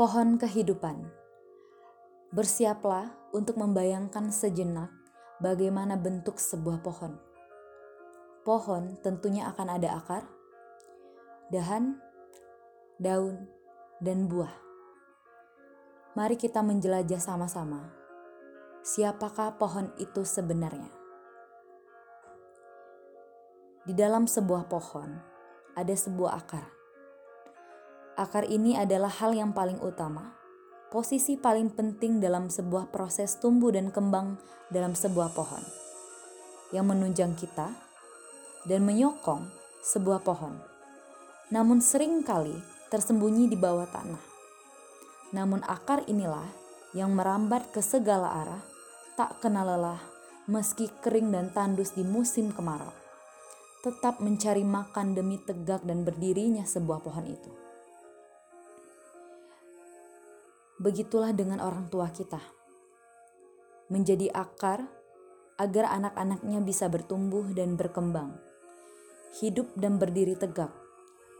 Pohon kehidupan. Bersiaplah untuk membayangkan sejenak bagaimana bentuk sebuah pohon. Pohon tentunya akan ada akar, dahan, daun, dan buah. Mari kita menjelajah sama-sama. Siapakah pohon itu sebenarnya? Di dalam sebuah pohon ada sebuah akar Akar ini adalah hal yang paling utama, posisi paling penting dalam sebuah proses tumbuh dan kembang dalam sebuah pohon, yang menunjang kita dan menyokong sebuah pohon. Namun sering kali tersembunyi di bawah tanah. Namun akar inilah yang merambat ke segala arah, tak kenal lelah meski kering dan tandus di musim kemarau. Tetap mencari makan demi tegak dan berdirinya sebuah pohon itu. Begitulah dengan orang tua kita. Menjadi akar agar anak-anaknya bisa bertumbuh dan berkembang. Hidup dan berdiri tegak,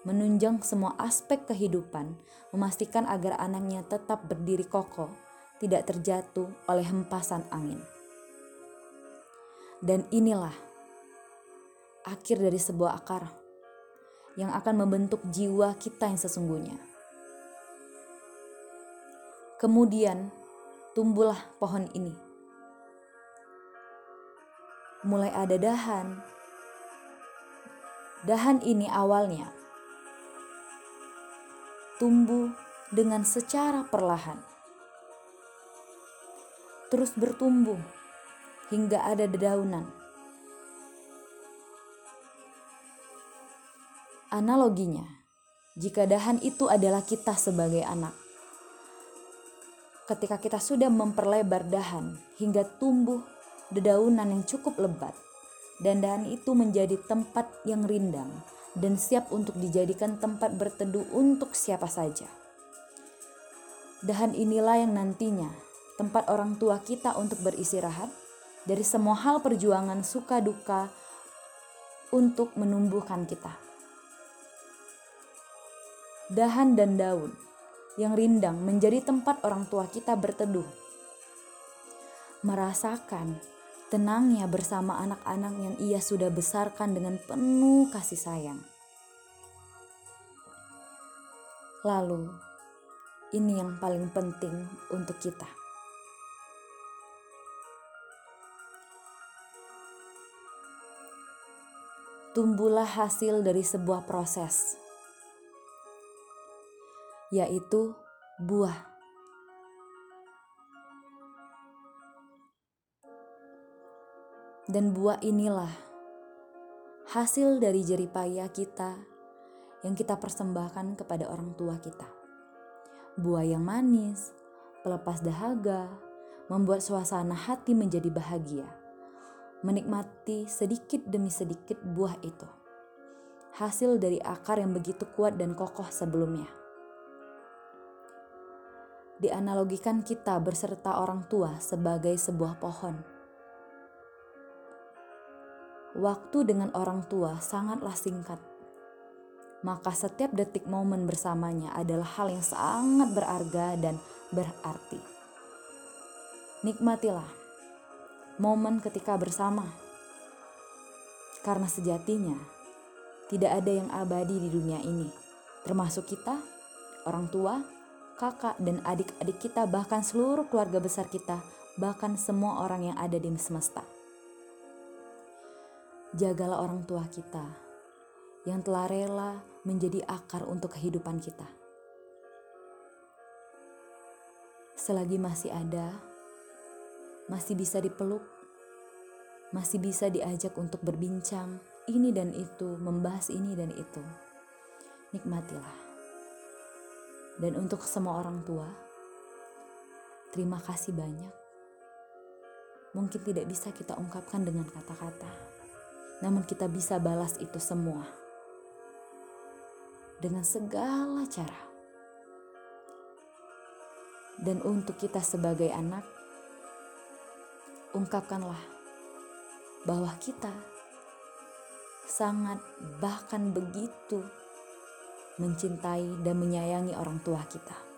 menunjang semua aspek kehidupan, memastikan agar anaknya tetap berdiri kokoh, tidak terjatuh oleh hempasan angin. Dan inilah akhir dari sebuah akar yang akan membentuk jiwa kita yang sesungguhnya Kemudian tumbuhlah pohon ini. Mulai ada dahan. Dahan ini awalnya tumbuh dengan secara perlahan. Terus bertumbuh hingga ada dedaunan. Analoginya, jika dahan itu adalah kita sebagai anak, ketika kita sudah memperlebar dahan hingga tumbuh dedaunan yang cukup lebat, dan dahan itu menjadi tempat yang rindang dan siap untuk dijadikan tempat berteduh untuk siapa saja. Dahan inilah yang nantinya tempat orang tua kita untuk beristirahat dari semua hal perjuangan suka duka untuk menumbuhkan kita. Dahan dan daun yang rindang menjadi tempat orang tua kita berteduh. Merasakan tenangnya bersama anak-anak yang ia sudah besarkan dengan penuh kasih sayang. Lalu, ini yang paling penting untuk kita. Tumbuhlah hasil dari sebuah proses yaitu buah. Dan buah inilah hasil dari jeripaya kita yang kita persembahkan kepada orang tua kita. Buah yang manis, pelepas dahaga, membuat suasana hati menjadi bahagia. Menikmati sedikit demi sedikit buah itu. Hasil dari akar yang begitu kuat dan kokoh sebelumnya dianalogikan kita berserta orang tua sebagai sebuah pohon. Waktu dengan orang tua sangatlah singkat, maka setiap detik momen bersamanya adalah hal yang sangat berharga dan berarti. Nikmatilah momen ketika bersama, karena sejatinya tidak ada yang abadi di dunia ini, termasuk kita, orang tua, kakak dan adik-adik kita, bahkan seluruh keluarga besar kita, bahkan semua orang yang ada di semesta. Jagalah orang tua kita yang telah rela menjadi akar untuk kehidupan kita. Selagi masih ada, masih bisa dipeluk, masih bisa diajak untuk berbincang ini dan itu, membahas ini dan itu. Nikmatilah. Dan untuk semua orang tua, terima kasih banyak. Mungkin tidak bisa kita ungkapkan dengan kata-kata, namun kita bisa balas itu semua dengan segala cara. Dan untuk kita sebagai anak, ungkapkanlah bahwa kita sangat bahkan begitu mencintai dan menyayangi orang tua kita.